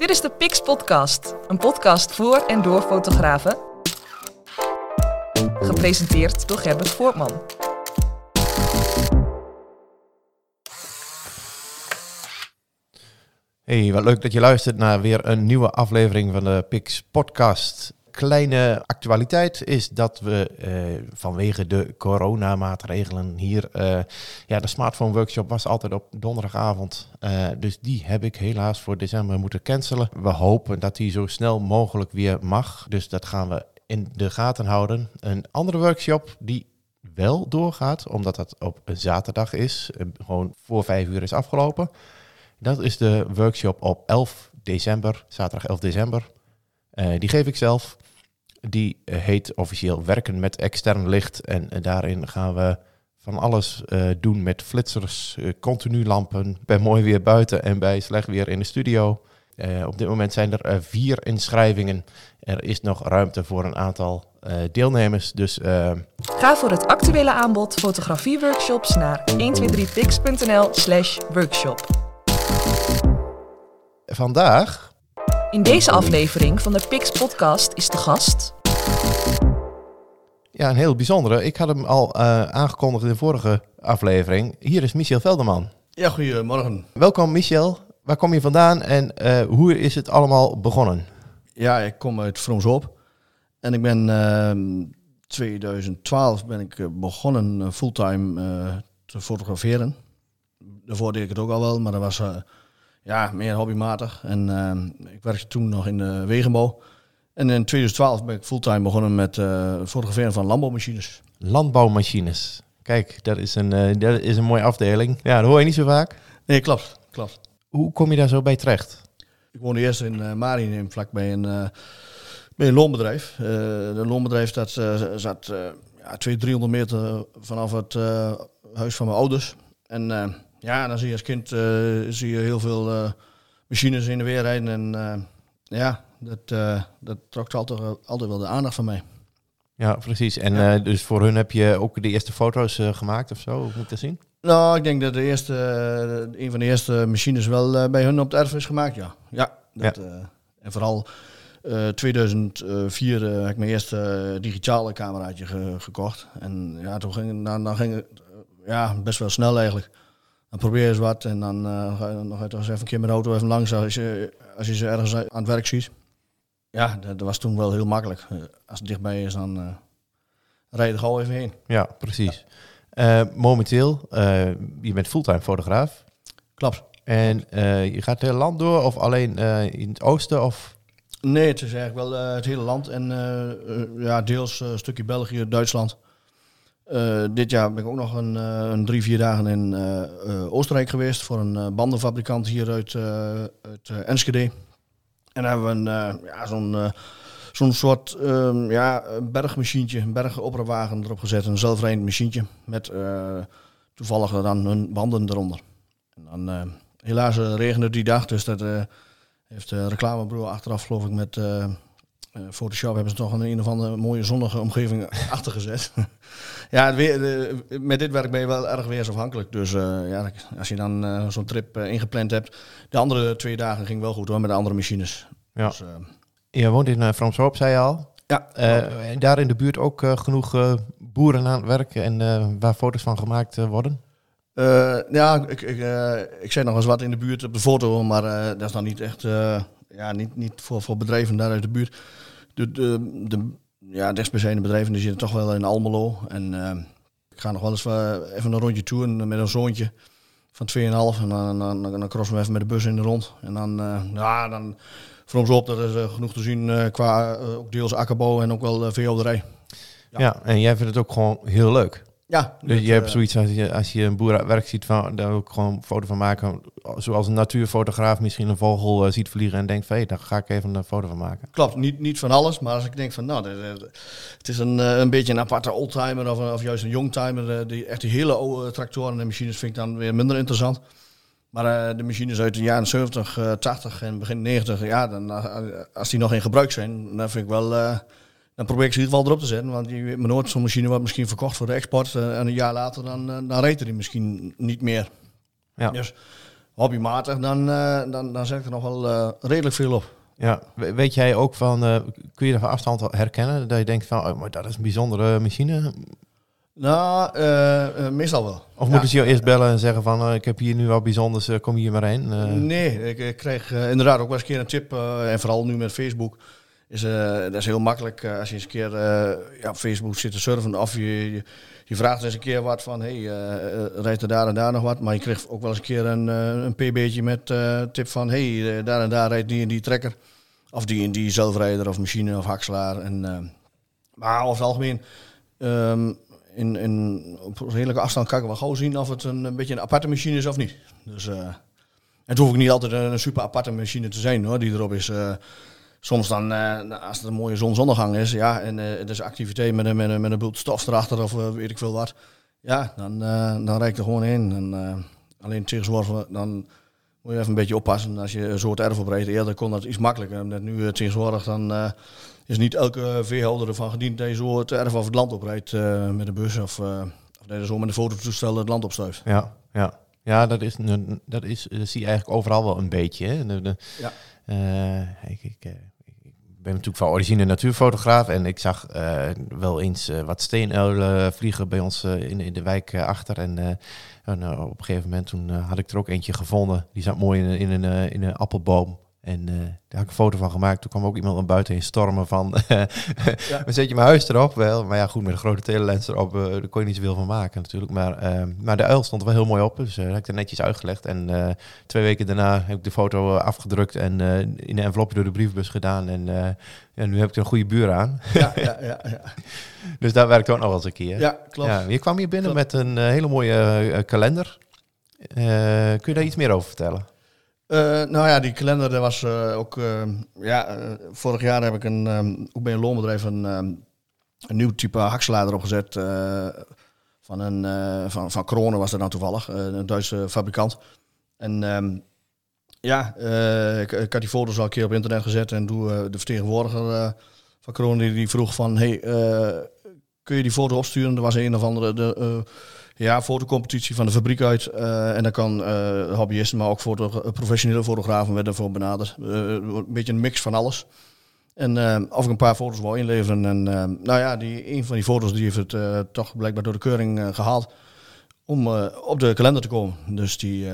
Dit is de Pix Podcast, een podcast voor en door fotografen. Gepresenteerd door Gerbert Voortman. Hey, wat leuk dat je luistert naar weer een nieuwe aflevering van de Pix Podcast. Kleine actualiteit is dat we eh, vanwege de coronamaatregelen hier. eh, ja, de smartphone workshop was altijd op donderdagavond. eh, dus die heb ik helaas voor december moeten cancelen. We hopen dat die zo snel mogelijk weer mag. Dus dat gaan we in de gaten houden. Een andere workshop die wel doorgaat, omdat dat op een zaterdag is. gewoon voor vijf uur is afgelopen. Dat is de workshop op 11 december, zaterdag 11 december. Eh, die geef ik zelf. Die eh, heet officieel Werken met extern licht. En eh, daarin gaan we van alles doen met flitsers, continu lampen, bij mooi weer buiten en bij slecht weer in de studio. Op dit moment zijn er vier inschrijvingen. Er is nog ruimte voor een aantal deelnemers. Dus Ga voor het actuele aanbod fotografieworkshops naar 123pix.nl slash workshop. vandaag In deze aflevering van de Pix Podcast is de gast... Ja, een heel bijzondere. Ik had hem al eh, aangekondigd in de vorige aflevering. Hier is Michel Velderman. Ja, goedemorgen. Welkom Michel. Waar kom je vandaan en eh, hoe is het allemaal begonnen? Ja, ik kom uit Vroomshoop. En ik ben ehm 2012 ben ik eh, begonnen fulltime eh, te fotograferen. Daarvoor deed ik het ook al wel, maar dat was ja, meer hobbymatig. En ehm, ik werkte toen nog in de wegenbouw. En in 2012 ben ik fulltime begonnen met eh, fotograferen van landbouwmachines. Landbouwmachines. Kijk, dat is een, eh, dat is een mooie afdeling. Ja, dat hoor je niet zo vaak. Nee, klopt. klopt. Hoe kom je daar zo bij terecht? Ik woonde eerst in uh, Marienheem, vlakbij een, eh, bij een loonbedrijf. Uh, de loonbedrijf dat, uh, zat uh, ja, 200, 300 meter vanaf het uh, huis van mijn ouders. En uh, ja, dan zie je als kind uh, zie je heel veel uh, machines in de weer rijden. En uh, ja, dat, uh, dat trok altijd, altijd wel de aandacht van mij. Ja, precies. En ja. uh, dus voor hun heb je ook de eerste foto's uh, gemaakt of zo, hoe moet ik dat zien? Nou, ik denk dat de eerste, uh, een van de eerste machines wel uh, bij hun op het erf is gemaakt, ja. Ja, dat, ja. Uh, en vooral 2004 heb ik mijn eerste digitale cameraatje ge gekocht. En ja, toen ging, dan, dan ging het ja, best wel snel eigenlijk. Dan probeer je eens wat en dan ga je nog eens even een keer met de auto even langs als je, als je ze ergens aan het werk ziet. Ja, dat, dat was toen wel heel makkelijk. Als het dichtbij is, dan uh, rijd je er gauw even heen. Ja, precies. Ja. Uh, momenteel, je bent fulltime fotograaf. Klopt. En je gaat het hele land door of alleen in het oosten? Of? Nee, het is eigenlijk wel het hele land en ja, deels een stukje België, Duitsland. Dit jaar ben ik ook nog een, een drie, vier dagen in Oostenrijk geweest voor een bandenfabrikant hier uit, uit Enschede. En dan hebben we een, ja, zo'n zo'n soort um, ja, bergmachientje, een bergoprawagen erop gezet. Een zelfrijdend machientje met toevallig dan hun banden eronder. En dan, helaas regende die dag, dus dat heeft de reclamebureau achteraf geloof ik met Photoshop hebben ze toch een een of andere mooie zonnige omgeving achtergezet. ja, het weer, de, met dit werk ben je wel erg weersafhankelijk. Dus uh, ja, als je dan uh, zo'n trip uh, ingepland hebt. De andere twee dagen ging wel goed hoor, met de andere machines. Ja. Dus, je woont in uh, Framshoop, zei je al. Ja. en daar in de buurt ook genoeg boeren aan het werk en waar foto's van gemaakt worden? ja, ik, ik, ik zei nog eens wat in de buurt op de foto, maar dat is dan niet echt ja, niet, niet voor, voor bedrijven daar uit de buurt. De, de, de ja, bedrijven die zitten toch wel in Almelo. En uh, ik ga nog wel eens uh, even een rondje toe met een zoontje van 2,5. En dan, dan, dan, dan crossen we even met de bus in de rond. En dan, uh, ja, dan voor ons op, dat is genoeg te zien qua ook deels akkerbouw en ook wel veehouderij. Ja, en jij vindt het ook gewoon heel leuk. Ja. Dus je hebt zoiets als je, als je een boer uit werk ziet, van, daar ook gewoon een foto van maken. Zoals een natuurfotograaf misschien een vogel uh, ziet vliegen en denkt van hé, daar ga ik even een foto van maken. Klopt, niet, niet van alles, maar als ik denk van nou, het is een, een beetje een aparte oldtimer of, of juist een youngtimer. Die, echt die hele oude tractoren en machines vind ik dan weer minder interessant. Maar uh, de machines uit de jaren 70, uh, 80 en begin 90, ja, dan, als die nog in gebruik zijn, dan vind ik wel... Uh, dan probeer ik ze in ieder geval erop te zetten. Want je weet maar nooit, zo'n machine wordt misschien verkocht voor de export. Uh, en een jaar later, dan, uh, dan rijdt hij misschien niet meer. Ja. Dus hobbymatig, dan, uh, dan, dan zet ik er nog wel uh, redelijk veel op. Ja, weet jij ook van, uh, kun je er van afstand herkennen dat je denkt van, oh, maar dat is een bijzondere machine? Nou, meestal wel. Of moeten ze jou eerst bellen en zeggen van, ik heb hier nu wat bijzonders, kom hier maar heen? Nee, ik, ik kreeg inderdaad ook wel eens een keer een tip, en vooral nu met Facebook, is, dat is heel makkelijk als je eens een keer ja, op Facebook zit te surfen of je, je vraagt eens een keer wat van, hey, uh, rijdt er daar en daar nog wat? Maar je kreeg ook wel eens een keer een, uh, een pb'tje met uh, tip van, hey, daar en daar rijdt die en die trekker. Of die en die zelfrijder of machine of hakselaar. En, maar over het algemeen, um, in, in, op redelijke afstand kan ik wel gauw zien of het een, beetje een aparte machine is of niet. Dus het hoeft ook niet altijd een, een, super aparte machine te zijn hoor, die erop is soms dan, uh, als het een mooie zonsondergang is, ja, en uh, er is activiteit met een, met een, met een bult stof erachter of uh, weet ik veel wat, ja, dan, dan ik er gewoon in. En, alleen tegenwoordig, dan moet je even een beetje oppassen als je zo het erf oprijdt. Eerder kon dat iets makkelijker. Net nu tegenwoordig, dan is niet elke veehouder ervan gediend dat je zo het erf of het land oprijdt met een bus of, of dat je zo met een fototoestel het land opstuift. Ja, ja. Ja, dat is, dat is, dat zie je eigenlijk overal wel een beetje. Hè? De, de, ja. ik, ik, ben natuurlijk van origine natuurfotograaf en ik zag uh, wel eens uh, wat steenuilen vliegen bij ons uh, in, in de wijk achter. En, en op een gegeven moment toen had ik er ook eentje gevonden. Die zat mooi in, in, een, in een appelboom. En uh, daar heb ik een foto van gemaakt. Toen kwam ook iemand naar buiten in stormen van... ja. zet je mijn huis erop? Wel, maar ja, goed, met een grote telelens erop, uh, daar kon je niet zoveel van maken natuurlijk. Maar, uh, maar de uil stond wel heel mooi op, dus heb ik er netjes uitgelegd. En twee weken daarna heb ik de foto afgedrukt en in een envelopje door de brievenbus gedaan. En, en nu heb ik er een goede buur aan. Ja, ja, ja, ja. dus daar werkt ook nog wel eens een keer. Ja, klopt. Ja, je kwam hier binnen met een hele mooie kalender. kun je daar iets meer over vertellen? Uh, nou ja, die kalender dat was uh, ook. Uh, ja, vorig jaar heb ik een, um, ook bij een loonbedrijf een, um, een nieuw type hakselaar opgezet. van, een, van, van Kronen was dat nou toevallig, een Duitse fabrikant. En um, ja, ik, ik, had die foto's al een keer op internet gezet. En doe, de vertegenwoordiger van Kronen die, die vroeg van... Hey, kun je die foto opsturen? Er was een of andere... De, ja, fotocompetitie van de fabriek uit. Uh, en dan kan uh, hobbyisten, maar ook foto professionele fotografen werden voor benaderd. Uh, een beetje een mix van alles. En of ik een paar foto's wou inleveren. En nou ja, die, een van die foto's die heeft het toch blijkbaar door de keuring gehaald. Om op de kalender te komen. Dus die,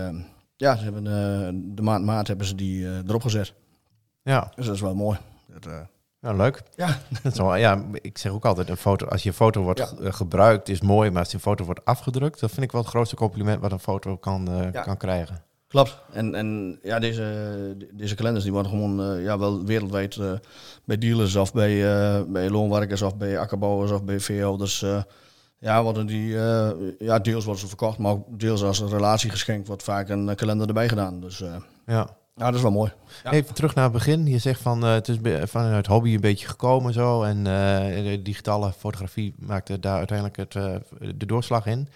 ja, ze hebben, de maand maart hebben ze die erop gezet. Ja. Dus dat is wel mooi. Dat, ja, leuk. Ja. ja, ik zeg ook altijd, een foto, als je foto wordt ja. gebruikt, is mooi, maar als die foto wordt afgedrukt, dat vind ik wel het grootste compliment wat een foto kan, uh, kan krijgen. Klopt. En, en ja, deze, deze kalenders die worden gewoon uh, ja, wel wereldwijd uh, bij dealers of bij, bij loonwerkers of bij akkerbouwers of bij veehouders. ja, worden die, ja, deels worden ze verkocht, maar ook deels als een relatiegeschenk wordt vaak een kalender erbij gedaan. Dus ja. Nou, dat is wel mooi. Even terug naar het begin. Je zegt van uh, het is vanuit hobby een beetje gekomen zo. En uh, de digitale fotografie maakte daar uiteindelijk het, uh, de doorslag in.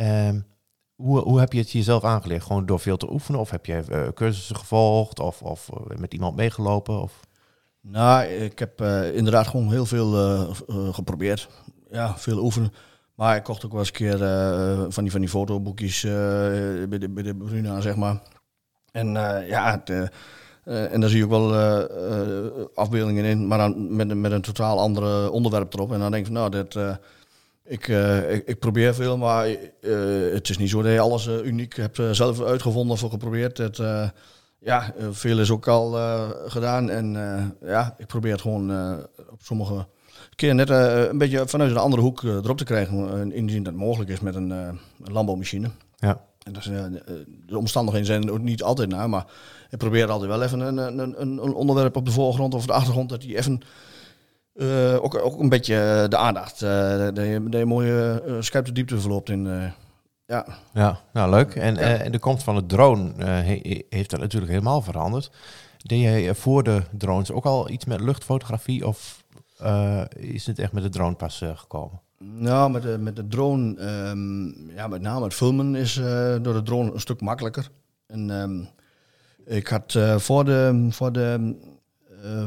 Um, hoe, hoe heb je het jezelf aangeleerd? Gewoon door veel te oefenen? Of heb je cursussen gevolgd? Of, of met iemand meegelopen? Of? Nou, ik heb inderdaad gewoon heel veel geprobeerd. Ja, veel oefenen. Maar ik kocht ook wel eens een keer van, die, van die fotoboekjes bij de, bij de Bruna, zeg maar. En uh, ja, de, uh, en daar zie je ook wel afbeeldingen in, maar met, met een totaal ander onderwerp erop. En dan denk ik van nou, dit, ik, ik, ik, probeer veel, maar het is niet zo dat je alles uniek hebt zelf uitgevonden of geprobeerd. Het, ja, veel is ook al gedaan. En ja, ik probeer het gewoon op sommige keer net een beetje vanuit een andere hoek erop te krijgen. Indien dat mogelijk is met een, een landbouwmachine. Ja. En dat is, uh, de omstandigheden zijn ook niet altijd naar, maar ik probeer altijd wel even een, een, een, een onderwerp op de voorgrond of de achtergrond, dat die even uh, ook, ook een beetje de aandacht, uh, dat, je, dat je mooie uh, scherpe diepte verloopt in. ja. ja, nou leuk. En, de komst van de drone he, heeft dat natuurlijk helemaal veranderd. Deed jij voor de drones ook al iets met luchtfotografie of is het echt met de drone pas gekomen? Nou, met de, met de drone, um, ja, met name het filmen is uh, door de drone een stuk makkelijker. En um, ik had uh, voor de, voor de uh,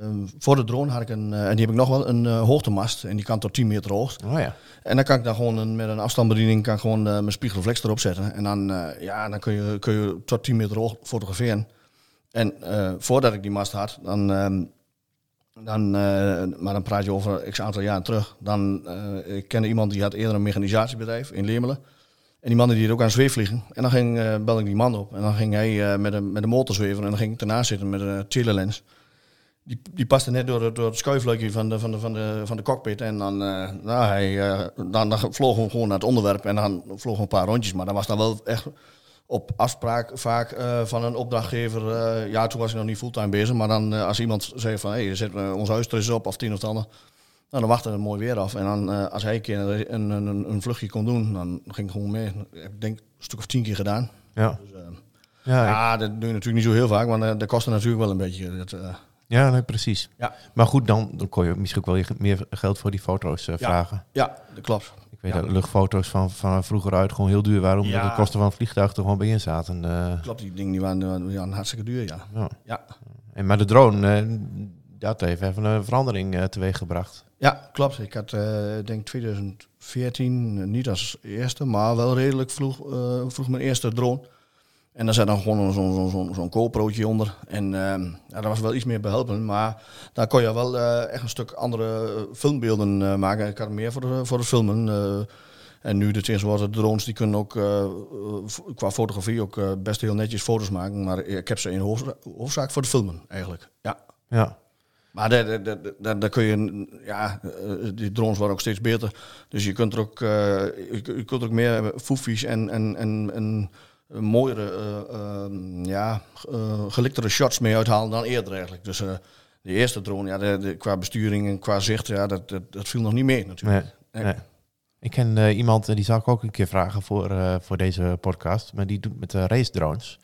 ehm, voor de drone had ik een, eh, en die heb ik nog wel, een eh, hoogtemast. En die kan tot 10 meter hoog. Oh ja. En dan kan ik dan gewoon een, met een afstandsbediening kan ik gewoon eh, mijn spiegelreflex erop zetten. En dan, eh, ja, dan kun, je, kun je tot 10 meter hoog fotograferen. En eh, voordat ik die mast had, dan, ehm, dan, eh, maar dan praat je over x aantal jaren terug. Dan eh, ik kende iemand die had eerder een mechanisatiebedrijf in Leemelen. En die man die deed ook aan zweefvliegen. En dan ging, eh belde ik die man op. En dan ging hij met, een, met een motorzwever. En dan ging ik ernaast zitten met een telelens. Die, die paste net door, door het schuifluikje van de, van, de, van, de, van de cockpit. En dan, eh, nou, hij, dan, dan we gewoon naar het onderwerp. En dan vlogen we een paar rondjes. Maar dat was dan wel echt op afspraak vaak eh, van een opdrachtgever. eh, ja, toen was ik nog niet fulltime bezig. Maar dan eh, als iemand zei van... Hé, hey, zet ons huis er eens op of tien of het ander. Nou, dan wachtte het mooi weer af. En dan, als hij een keer een, een, vluchtje kon doen, dan ging ik gewoon mee. Ik denk een stuk of tien keer gedaan. Ja. Dus, Ja, ik- ja, dat doe je natuurlijk niet zo heel vaak, want dat kostte natuurlijk wel een beetje. Dat, ja nee, precies. Ja. Maar goed, dan, dan kon je misschien ook wel meer geld voor die foto's vragen. ja, dat klopt. Ik weet Ja. dat luchtfoto's van, van vroeger uit gewoon heel duur waren, omdat Ja. de kosten van het vliegtuig er gewoon bij in zaten. eh. Klopt, die dingen die waren, hartstikke duur, ja. ja. Ja, En, maar de drone, eh, dat heeft even een verandering eh, teweeg gebracht. ja klopt. Ik had, denk 2014, eh, niet als eerste, maar wel redelijk vroeg, vroeg mijn eerste drone. En daar zat dan gewoon zo'n zo'n GoPro'tje onder. En ehm, ja, dat was wel iets meer behelpen, maar daar kon je wel eh, echt een stuk andere eh, filmbeelden eh, maken. Ik had meer voor, de, voor het filmen. en nu de tegenwoordig de drones, die kunnen ook qua fotografie ook best heel netjes foto's maken. Maar ik heb ze in hoofdza- hoofdzaak voor het filmen eigenlijk. Ja. Ja, Maar daar, daar, daar, kun je, ja, die drones worden ook steeds beter. Dus je kunt er ook, je, je kunt er ook meer foefies en, en, en, en mooiere, eh, ehm, ja, eh, geliktere shots mee uithalen dan eerder eigenlijk. Dus eh, de eerste drone, ja, de, de- qua besturing en qua zicht, ja, dat, dat, dat viel nog niet mee natuurlijk. nee. Nee. nee. Ik ken eh, iemand, die zou ik ook een keer vragen voor, voor deze podcast, maar die doet met race drones.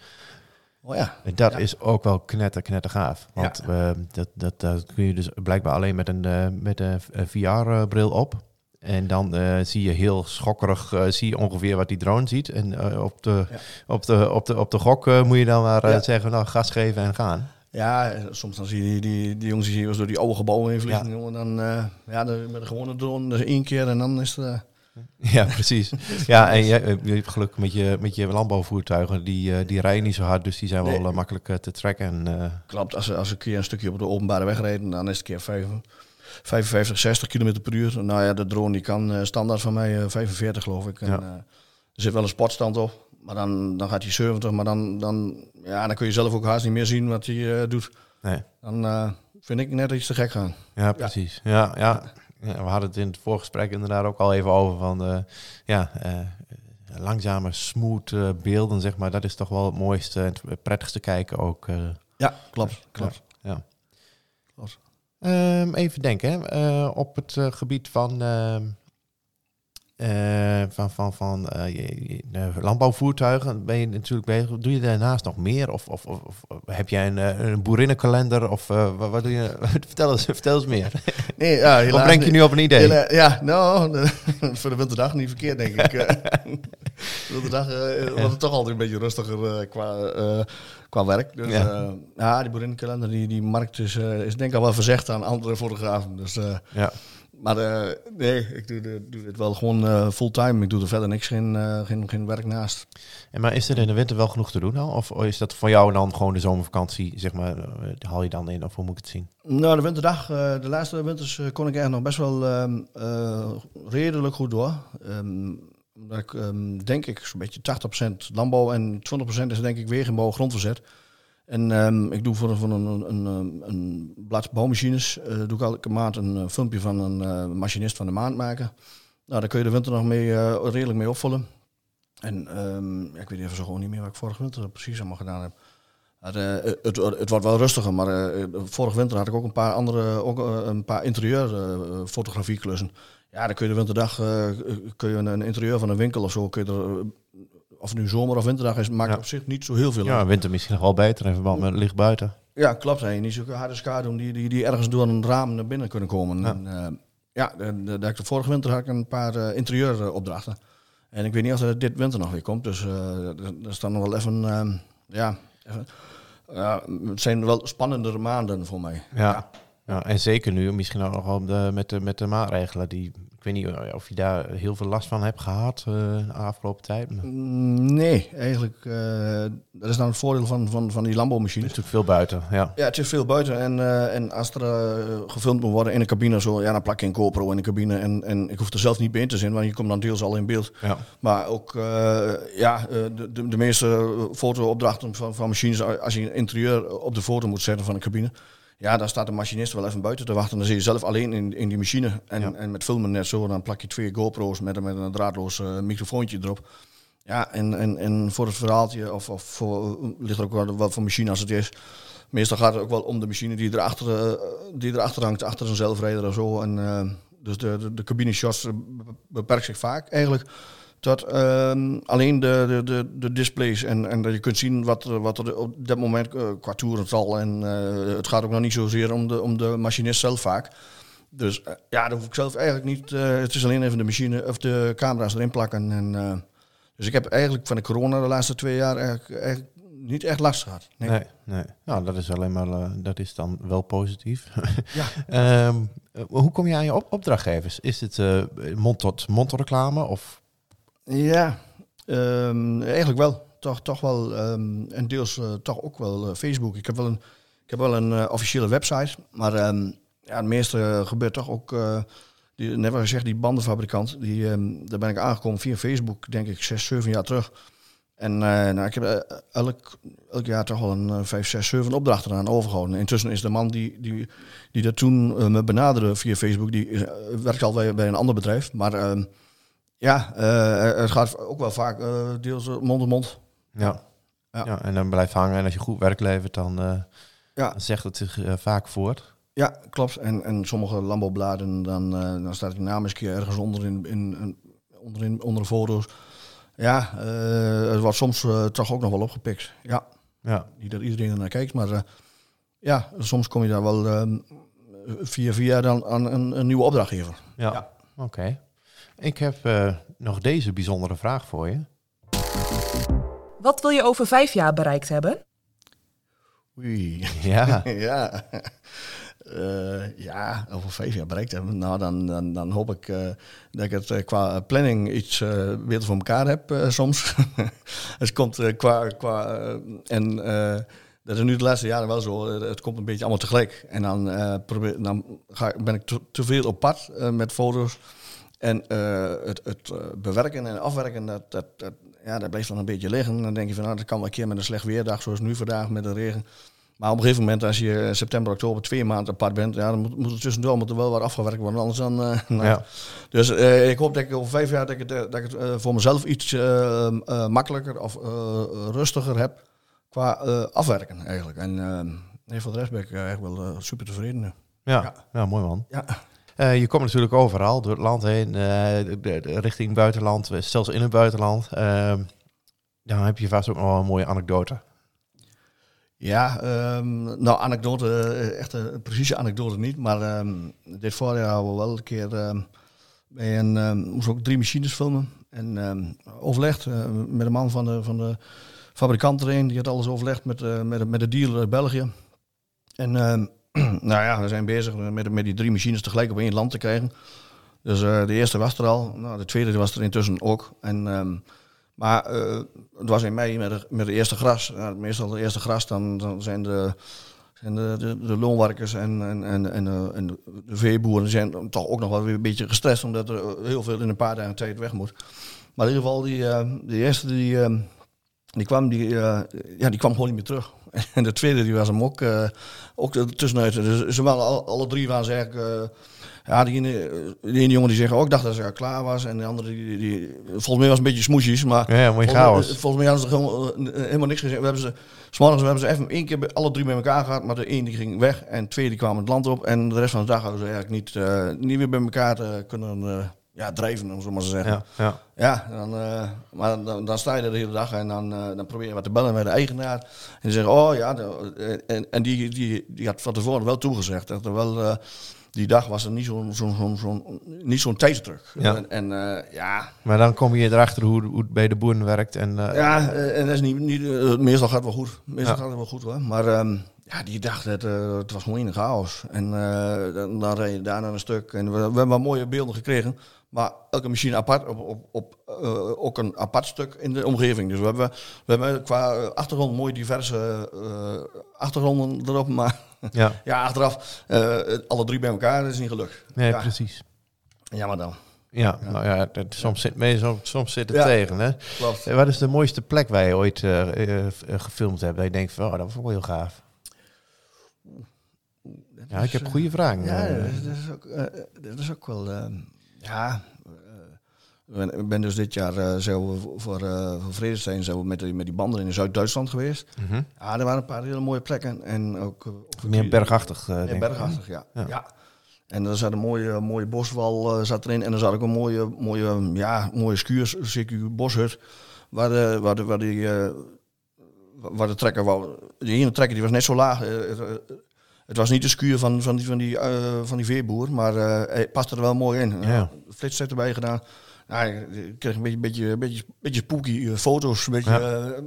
Oh ja, En dat Ja. is ook wel knetter, knetter gaaf. Want eh, dat, dat, dat kun je dus blijkbaar alleen met een, met een VR-bril op. En dan eh, zie je heel schokkerig, eh, zie je ongeveer wat die drone ziet. En eh, op, de, Ja. op, de, op, de, op de gok moet je dan maar Ja. zeggen, nou gas geven en gaan. Ja, soms dan zie je die, die, die jongens die hier door die oude gebouwen heen vliegen. Ja. jongen, Dan, ja, de, met een gewone drone, dus één keer en dan is het... Ja, precies. ja, en je, je hebt geluk met je, met je landbouwvoertuigen. Die, die rijden niet zo hard, dus die zijn wel Nee. makkelijk te tracken. En, Klopt, als, als ik een keer een stukje op de openbare weg rijden, dan is het een keer vijf- 55, 60 km per uur. Nou ja, de drone die kan eh, standaard van mij eh, 45 geloof ik. En, Ja. eh, er zit wel een spotstand op, maar dan, dan gaat hij 70. Maar dan, dan, ja, dan kun je zelf ook haast niet meer zien wat hij eh, doet. nee. Dan eh, vind ik net iets te gek gaan. Ja, precies. Ja. Ja, Ja, we hadden het in het voorgesprek inderdaad ook al even over van eh, ja, eh, langzame, smooth eh, beelden, zeg maar. Dat is toch wel het mooiste en het prettigste kijken ook. eh. Ja, klopt. klopt. ja. Klopt. Ehm, even denken. Eh, op het eh, gebied van, eh, van, van, van eh, landbouwvoertuigen ben je natuurlijk bezig. Doe je daarnaast nog meer? Of, of, of, of heb jij een, eh, een boerinnenkalender? Of wat, wat doe je? vertel, eens, vertel eens meer. Nee, ja, Of helaas breng je nu op een idee? Hela- ja, nou, voor de winterdag niet verkeerd, denk ik. De winterdag wordt het toch altijd een beetje rustiger qua, qua werk. Dus Ja. ja, die boerinnenkalender, die, die markt is, is denk ik al wel verzegd aan andere fotografen. Dus, Ja. Maar eh, nee, ik doe, de, doe dit wel gewoon eh, fulltime. Ik doe er verder niks, geen, eh, geen, geen werk naast. En maar is er in de winter wel genoeg te doen al? Of is dat voor jou dan gewoon de zomervakantie, zeg maar, haal je dan in? Of hoe moet ik het zien? Nou, de winterdag, de laatste winters kon ik eigenlijk nog best wel ehm, eh, redelijk goed door. Omdat ik, ehm, denk ik, zo'n beetje 80% landbouw en 20% is denk ik wegenbouw grondverzet. En ehm, ik doe voor, een- een, een, een, blad bouwmachines, eh, doe ik elke maand een eh, filmpje van een eh, machinist van de maand maken. Nou, daar kun je de winter nog mee, redelijk mee opvullen. En ehm, ja, ik weet even zo gewoon niet meer wat ik vorige winter precies allemaal gedaan heb. Het, het, het wordt wel rustiger, maar vorige winter had ik ook een paar andere, ook een paar interieur eh, fotografieklussen. Ja, dan kun je de winterdag, kun je een interieur van een winkel of zo, kun je er, of het nu zomer of winterdag is, maakt Ja. op zich niet zo heel veel Ja, winter misschien nog wel beter in verband met het licht buiten. Ja, klopt. Hè. Niet zulke harde schaduwen die, die, die ergens door een raam naar binnen kunnen komen. Ja. En, eh, ja de, de, de, de vorige winter had ik een paar eh, interieuropdrachten. En ik weet niet of dat dit winter nog weer komt. Dus eh, er er staan nog wel even, ehm, ja, even ja, het zijn wel spannendere maanden voor mij. Ja. ja. en zeker nu, misschien ook nog wel met, de, met de maatregelen die ik weet niet eh, of je daar heel veel last van hebt gehad uh, de afgelopen tijd. Mm, nee, eigenlijk. Uh, dat is dan het voordeel van, van, van die landbouwmachine. Het is natuurlijk veel buiten, ja. Ja, het is veel buiten. En, uh, en als er gefilmd moet worden in een cabine, zo, ja, dan plak je een GoPro in de cabine. En, en ik hoef er zelf niet bij in te zijn, want je komt dan deels al in beeld. Ja. Maar ook, ja, de, de, de meeste fotoopdrachten van, van machines, als je een interieur op de foto moet zetten van een cabine ja, dan staat de machinist wel even buiten te wachten. Dan zie je zelf alleen in, in die machine. En, en met filmen net zo, dan plak je twee GoPro's met, met een draadloos uh, microfoontje erop. Ja, en, en, en voor het verhaaltje, of, of voor, ligt er ook wel wat voor machine als het is. Meestal gaat het ook wel om de machine die erachter, uh, die erachter hangt, achter een zelfrijder of zo. En, uh, dus de, de, de cabine shots beperkt zich vaak eigenlijk tot ehm, alleen de, de, de, de, displays en, en dat je kunt zien wat, wat er op dat moment uh, qua toerental en uh, het gaat ook nog niet zozeer om de, om de machinist zelf vaak. Dus uh, ja, dat hoef ik zelf eigenlijk niet. het is alleen even de machine of de camera's erin plakken. En, dus ik heb eigenlijk van de corona de laatste twee jaar eigenlijk, eigenlijk niet echt last gehad. Nee, nee. nee. Nou, dat is alleen maar dat is dan wel positief. Ja. um, hoe kom je aan je op opdrachtgevers? Is het mond-tot-mond reclame of ja, um, eigenlijk wel. Toch, toch wel. Um, en deels uh, toch ook wel uh, Facebook. Ik heb wel een, ik heb wel een uh, officiële website. Maar um, ja, het meeste gebeurt toch ook. die, net gezegd, die bandenfabrikant. Die, daar ben ik aangekomen via Facebook, denk ik, zes, zeven jaar terug. En nou, ik heb elk, elk jaar toch wel een vijf, zes, zeven opdrachten aan overgehouden. Intussen is de man die, die, die dat toen me benaderde via Facebook, die werkt al bij, bij een ander bedrijf. Maar ja, uh, het gaat ook wel vaak uh, deels mond op mond. Ja. Ja. ja. en dan blijft hangen. En als je goed werk levert, dan, ja. dan zegt het zich vaak voort. Ja, klopt. En, en sommige landbouwbladen, dan, dan staat die naam eens keer ergens onder in, in, onderin, onder de foto's. Ja, het wordt soms toch ook nog wel opgepikt. Ja. ja. Niet dat iedereen er naar kijkt, maar ja, soms kom je daar wel ehm, via via dan aan een, een nieuwe opdrachtgever. Ja, ja. oké. Ik heb uh, nog deze bijzondere vraag voor je. Wat wil je over vijf jaar bereikt hebben? Oei. Ja. ja. Uh, ja, over vijf jaar bereikt hebben. Nou, dan, dan, dan hoop ik uh, dat ik het qua planning iets uh, weer voor elkaar heb soms. het komt qua... qua en dat is nu de laatste jaren wel zo. Het komt een beetje allemaal tegelijk. En dan, probeer, dan ga, ben ik te, te veel op pad met foto's. En uh, het, het uh, bewerken en afwerken, dat, dat, dat, ja, dat blijft dan een beetje liggen. Dan denk je van, nou, dat kan wel een keer met een slecht weerdag, zoals nu vandaag met de regen. Maar op een gegeven moment, als je september, oktober twee maanden apart bent, ja, dan moet, moet het tussendoor moet er wel wat afgewerkt worden. Anders dan. Uh, nou. ja. Dus ik hoop dat ik over vijf jaar dat ik het, dat ik het voor mezelf iets makkelijker of rustiger heb qua afwerken eigenlijk. En nee, voor de rest ben ik eigenlijk wel super tevreden. Ja, ja. ja mooi man. Ja. Uh, je komt natuurlijk overal door het land heen, uh, richting buitenland, eh, zelfs in het buitenland. Uh, dan heb je vast ook nog een mooie anekdote. Ja, um, nou anekdote, echt een precieze anekdote niet, maar um, dit voorjaar hadden we wel een keer bij een, moest ook drie machines filmen en overlegd met een man van de, van de fabrikant erin, die had alles overlegd met, met, met de dealer uit België. En nou ja, we zijn bezig met, met die drie machines tegelijk op één land te krijgen. Dus uh, de eerste was er al. Nou, de tweede was er intussen ook. En, um, maar uh, het was in mei met de, met de eerste gras. Uh, meestal de eerste gras, dan, dan zijn de, zijn de, de, de loonwerkers en, en, en, en, en de veeboeren zijn toch ook nog wel weer een beetje gestrest. Omdat er heel veel in een paar dagen tijd weg moet. Maar in ieder geval, die, de eerste die, die, kwam, die, ja, die kwam gewoon niet meer terug. En de tweede die was hem ook, uh, ook tussenuit. Dus ze waren alle, alle drie waren ze eigenlijk... Uh, ja, die ene, die ene jongen die zegt ook dacht dat ze klaar was. En de andere, die, die, volgens mij was een beetje smoesjes. Maar ja, mooi chaos. Volgens, volgens mij hadden ze gewoon, uh, helemaal niks gezegd. We hebben ze, smorgens hebben ze even één keer alle drie met elkaar gehad. Maar de één die ging weg en twee die kwamen het land op. En de rest van de dag hadden ze eigenlijk niet, niet weer bij elkaar kunnen ja, drijven, om zo maar te zeggen. Ja, ja. ja dan, uh, maar dan, dan, sta je er de hele dag en dan, uh, dan probeer je wat te bellen met de eigenaar. En die zeggen, oh ja, de, en, en die, die, die had van tevoren wel toegezegd dat er wel... Uh, die dag was er niet zo'n zo'n zo'n zo'n niet zo'n tijdsdruk. Ja. En, en eh, ja, Maar dan kom je erachter hoe, hoe het bij de boeren werkt. En, eh, ja, eh, en dat is niet, niet eh, meestal gaat het wel goed. Meestal Ja. gaat het wel goed hoor. Maar ehm, ja, die dag, het, eh, het was gewoon in een chaos. En eh, dan, dan reed je daar naar een stuk. En we, we hebben wel mooie beelden gekregen. Maar elke machine apart, op, op, op eh, ook een apart stuk in de omgeving. Dus we hebben, we hebben qua achtergrond mooi diverse achtergronden erop. Maar ja, ja, achteraf, alle drie bij elkaar, dat is niet gelukt. nee, ja, precies. jammer dan. Ja, nou ja, het- soms zit mee, soms, soms zit het Ja. tegen. Hè? Klopt. Wat is de mooiste plek waar je ooit gefilmd hebt? Dat je denkt van, oh, dat ik wel heel gaaf. Ja, ik heb goede vragen. Ja, eh. dat is, dat is ook, eh, dat is ook wel. eh, ja. eh, ik ben- dus dit jaar eh, zo voor, eh, voor Vredestein zo met, die- met die banden in Zuid-Duitsland geweest. Mhm. Ja, er waren een paar hele mooie plekken. En ook, eh, Meer bergachtig, eh, Ja, denk ik. bergachtig, ja. Ja. ja. En er zat een mooie, mooie boswal eh, zat erin. En er zat ook een mooie, mooie, ja, mooie skuurs, CQ boshut. Waar de, waar de, waar die, eh, waar de trekker wou. Die ene trekker die was net zo laag. Eh, het, eh, was niet de skuur van, van die, van die, eh, van die veeboer, maar eh, hij paste er wel mooi in. Ja. Flits heeft erbij gedaan. Nou, ik kreeg een beetje, beetje, beetje, beetje spooky eh, foto's, een beetje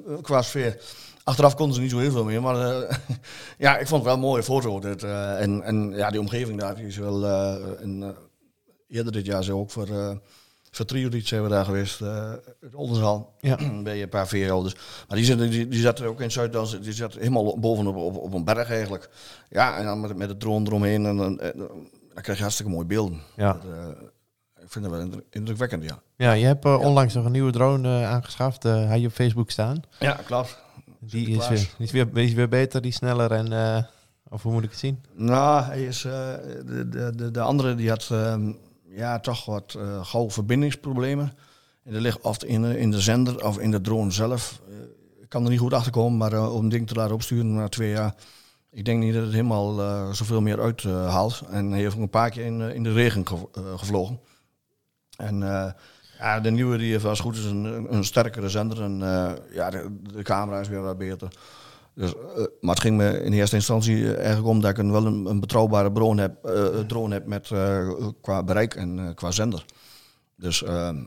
eh, qua sfeer. Achteraf konden ze niet zo heel veel meer, maar eh, ja, ik vond het wel een mooie foto. Dit, eh, en, en ja, die omgeving daar die is wel. eh, en, eh, eerder dit jaar zo ook voor, voor Triolied zijn we daar geweest. het Oldenzaal. Ja. bij een paar veehouders. Maar die, zitten, die, die zaten ook in Zuid-Dans. Die zat helemaal bovenop op, op een berg eigenlijk. Ja, en dan met, met de drone eromheen. En dan, eh, dan krijg je hartstikke mooie beelden. Ja. Dat, eh, ik vind dat wel indruk- indrukwekkend, ja. Ja, je hebt onlangs nog een nieuwe drone aangeschaft. je op Facebook staan. Ja, klopt. Die is, weer, die, is weer, die is weer beter, die sneller en... of hoe moet ik het zien? Nou, hij is, de, de, de, de andere die had ehm, ja, toch wat eh gauw verbindingsproblemen. En dat ligt of in, de- in de zender of in de drone zelf. Eh, ik kan er niet goed achter komen, maar eh, om een ding te laten opsturen na twee jaar. Ik denk niet dat het helemaal zoveel meer uithaalt. en hij heeft ook een paar keer in, in de regen gev- gevlogen. En ja, de nieuwe die heeft als goed is een, een sterkere zender. En ja, de camera is weer wat beter. Dus, eh, maar het ging me in eerste instantie eh, eigenlijk om dat ik een, wel een, betrouwbare bron heb, eh, drone heb met, qua bereik en qua zender. Dus ehm,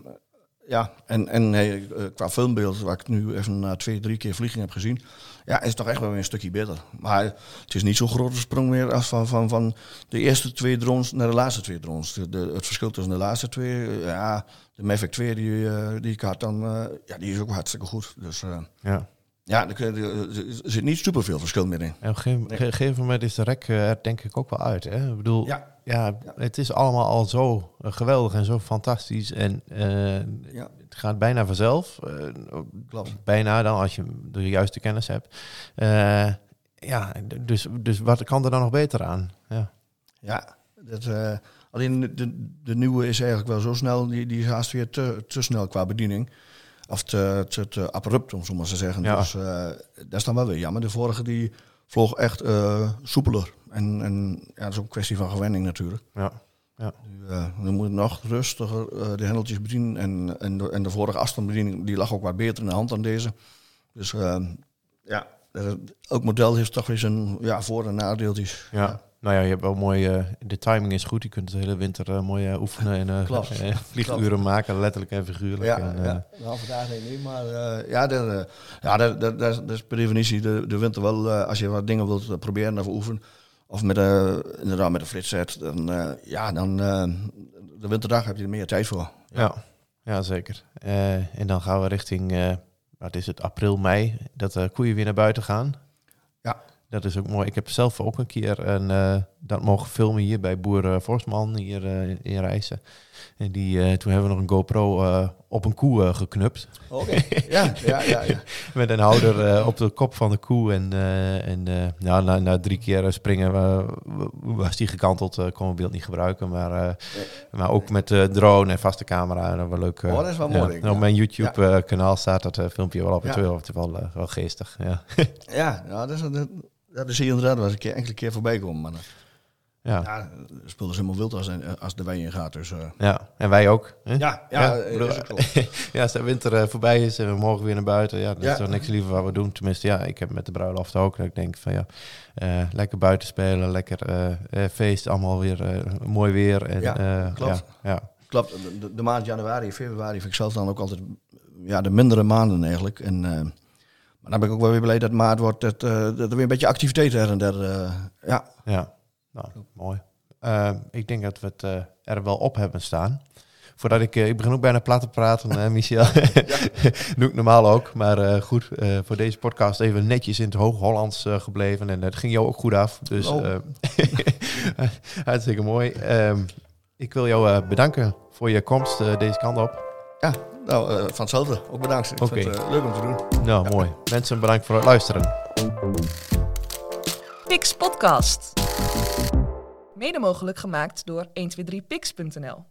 ja, en, en hey, qua filmbeeld, waar ik nu even na twee, drie keer vliegen heb gezien, ja, is toch echt wel weer een stukje beter. Maar het is niet zo'n grote sprong meer als van, van, van de eerste twee drones naar de laatste twee drones. De, het verschil tussen de laatste twee, ja, de Mavic 2 die, die ik had dan, ja, die is ook hartstikke goed. Dus Ja. Ja, er, er zit niet superveel verschil meer in. En op een gegeven, moment is de rek eh, er denk ik ook wel uit. Hè? Ik bedoel, ja. Ja. het is allemaal al zo eh, geweldig en zo fantastisch. En eh, Ja. het gaat bijna vanzelf. Klopt. bijna dan, als je de juiste kennis hebt. Ja, dus, dus wat kan er dan nog beter aan? Ja, Ja, dat, alleen de, de, de nieuwe is eigenlijk wel zo snel, die, die is haast weer te, te snel qua bediening. Of te, te, te abrupt, om zo maar te zeggen. Ja. Dus eh, dat is dan wel weer jammer. De vorige die vloog echt eh, soepeler. En, en ja, dat is ook een kwestie van gewenning natuurlijk. ja. Nu, eh, dan moet je nog rustiger de hendeltjes bedienen. En, en, de, en de vorige afstandsbediening die lag ook wat beter in de hand dan deze. Dus ja, elk model heeft toch weer zijn ja, voor- en nadeeltjes. ja. Nou ja, je hebt wel mooi, eh, de timing is goed. Je kunt de hele winter eh, mooi eh, oefenen en Klopt. vlieguren maken, letterlijk en figuurlijk. Ja, en, ja. Nou, vandaag niet, maar ja, dat, ja dat, dat, is- per definitie de, de winter wel. als je wat dingen wilt proberen of oefenen, of met, inderdaad met een flitset, dan, ja, dan de winterdag heb je er meer tijd voor. Ja, ja zeker. En dan gaan we richting, wat is het, april, mei, dat de koeien weer naar buiten gaan. Ja. Dat is ook mooi. Ik heb zelf ook een keer een, eh, dat mogen filmen hier bij boer eh, Forstman hier eh, in Rijssen. En die, eh, toen hebben we nog een GoPro eh, op een koe eh, geknupt. Oké. ja, ja, ja, ja. Met een houder eh, op de kop van de koe. En, eh, en eh, nou, na, na drie keer eh, springen eh, was die gekanteld. eh kon het beeld niet gebruiken. Maar, eh, maar ook met drone en vaste camera. Dat wel leuk. eh, Oh, dat is wel mooi, Op ja. mijn YouTube eh, kanaal staat dat eh, filmpje wel op. Ja. Het wel, het is wel, eh, wel geestig. Ja. Ja, ja dat, is, dat, dat is hier inderdaad wel eens een keer, enkele keer voorbij komen. Maar, Ja. Ja, de spul is helemaal wild als, als de wei in gaat. Dus, eh, ja, en wij ook. Hè? ja, ja, Ja, eh, bedoel- ja, als de winter eh, voorbij is en we mogen weer naar buiten, ja, dat Ja. is toch niks liever wat we doen. Tenminste, ja, ik heb met de bruiloft ook. Dat ik denk van ja, lekker buiten spelen, lekker feest, allemaal weer mooi weer. En, Ja, klopt. Ja, ja. Klopt, de, maand januari, februari vind ik zelf dan ook altijd ja, de mindere maanden eigenlijk. En, maar dan ben ik ook wel weer blij dat maart wordt, dat, eh, dat er weer een beetje activiteit her en der. eh, ja, Ja, nou, mooi. Eh, ik denk dat we het er wel op hebben staan. Voordat ik, ik begin ook bijna plat te praten, hè, Michel. Doe ik normaal ook. Maar goed, voor deze podcast even netjes in het Hoog-Hollands gebleven. En dat ging jou ook goed af. Dus Oh. hartstikke mooi. Ehm, ik wil jou bedanken voor je komst deze kant op. ja nou, eh, van hetzelfde. Ook bedankt. Ik vind het eh, leuk om te doen. Nou, mooi. Mensen, bedankt voor het luisteren. Pix Podcast. Mede mogelijk gemaakt door 123pix.nl.